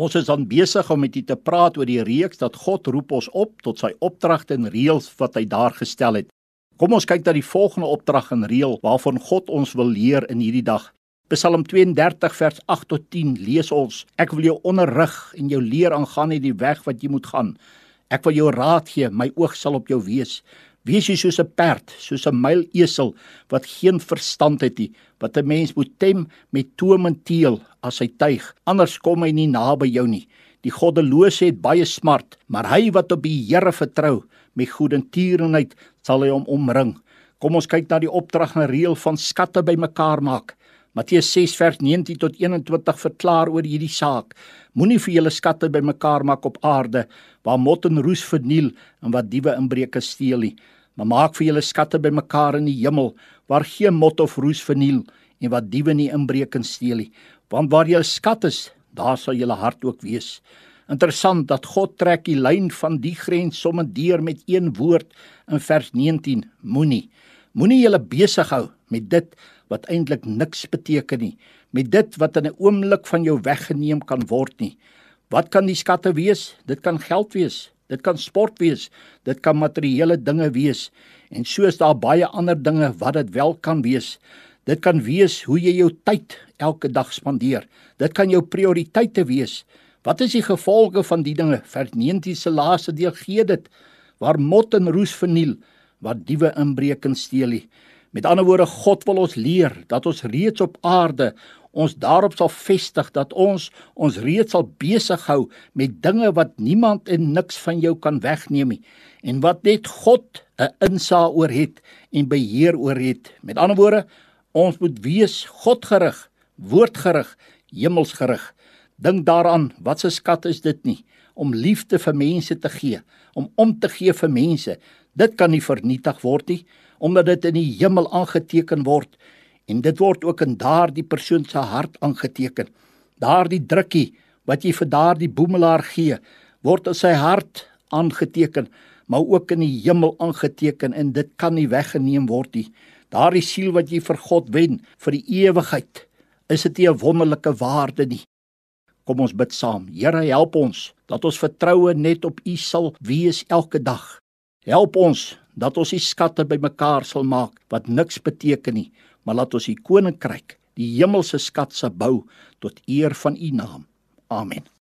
Ons is dan besig om met u te praat oor die reeks dat God roep ons op tot sy opdragte en reëls wat hy daar gestel het. Kom ons kyk na die volgende opdrag en reël waarvan God ons wil leer in hierdie dag. Psalm 32 vers 8 tot 10 lees ons: Ek wil jou onderrig en jou leer aangaan in die weg wat jy moet gaan. Ek wil jou raad gee, my oog sal op jou wees. Wees jy soos 'n perd, soos 'n muilesel wat geen verstand het nie, wat 'n mens moet tem met toom en teel as hy tuig, anders kom hy nie naby jou nie. Die goddelose het baie smart, maar hy wat op die Here vertrou, met goedertierenheid sal hy hom omring. Kom ons kyk na die opdrag en reël van skatte bymekaar maak. Matteus 6 vers 19 tot 21 verklaar oor hierdie saak. Moenie vir julle skatte bymekaar maak op aarde waar mot en roes verniel en wat diewe inbreek en steel nie, maar maak vir julle skatte bymekaar in die hemel waar geen mot of roes verniel en wat diewe nie inbreek en steel nie. Want waar jou skat is, daar sal jou hart ook wees. Interessant dat God trek die lyn van die grens sommer deur met een woord in vers 19: Moenie. Moenie julle besig hou met dit wat eintlik niks beteken nie, met dit wat in 'n oomblik van jou weggeneem kan word nie. Wat kan die skatte wees? Dit kan geld wees, dit kan sport wees, dit kan materiële dinge wees en soos daar baie ander dinge wat dit wel kan wees. Dit kan wees hoe jy jou tyd elke dag spandeer. Dit kan jou prioriteite wees. Wat is die gevolge van die dinge? Vers 19 se laaste deel gee dit waar mot en roes verniel, waar diewe inbreek en steel. Met ander woorde, God wil ons leer dat ons reeds op aarde ons daarop sal vestig dat ons ons reeds sal besig hou met dinge wat niemand en niks van jou kan wegneem nie en wat net God 'n insaag oor het en beheer oor het. Met ander woorde, ons moet wees Godgerig, woordgerig, hemelsgerig. Dink daaraan, wat 'n skat is dit nie om liefde vir mense te gee, om om te gee vir mense. Dit kan nie vernietig word nie omdat dit in die hemel aangeteken word en dit word ook in daardie persoon se hart aangeteken. Daardie drukkie wat jy vir daardie boemelaar gee, word in sy hart aangeteken, maar ook in die hemel aangeteken en dit kan nie weggeneem word nie. Daardie siel wat jy vir God wen vir die ewigheid, is dit 'n wonderlike waarde nie. Kom ons bid saam. Here, help ons dat ons vertroue net op U sal wees elke dag. Help ons dat ons die skatte bymekaar sal maak wat niks beteken nie, maar laat ons die koninkryk, die hemelse skat se bou tot eer van U naam. Amen.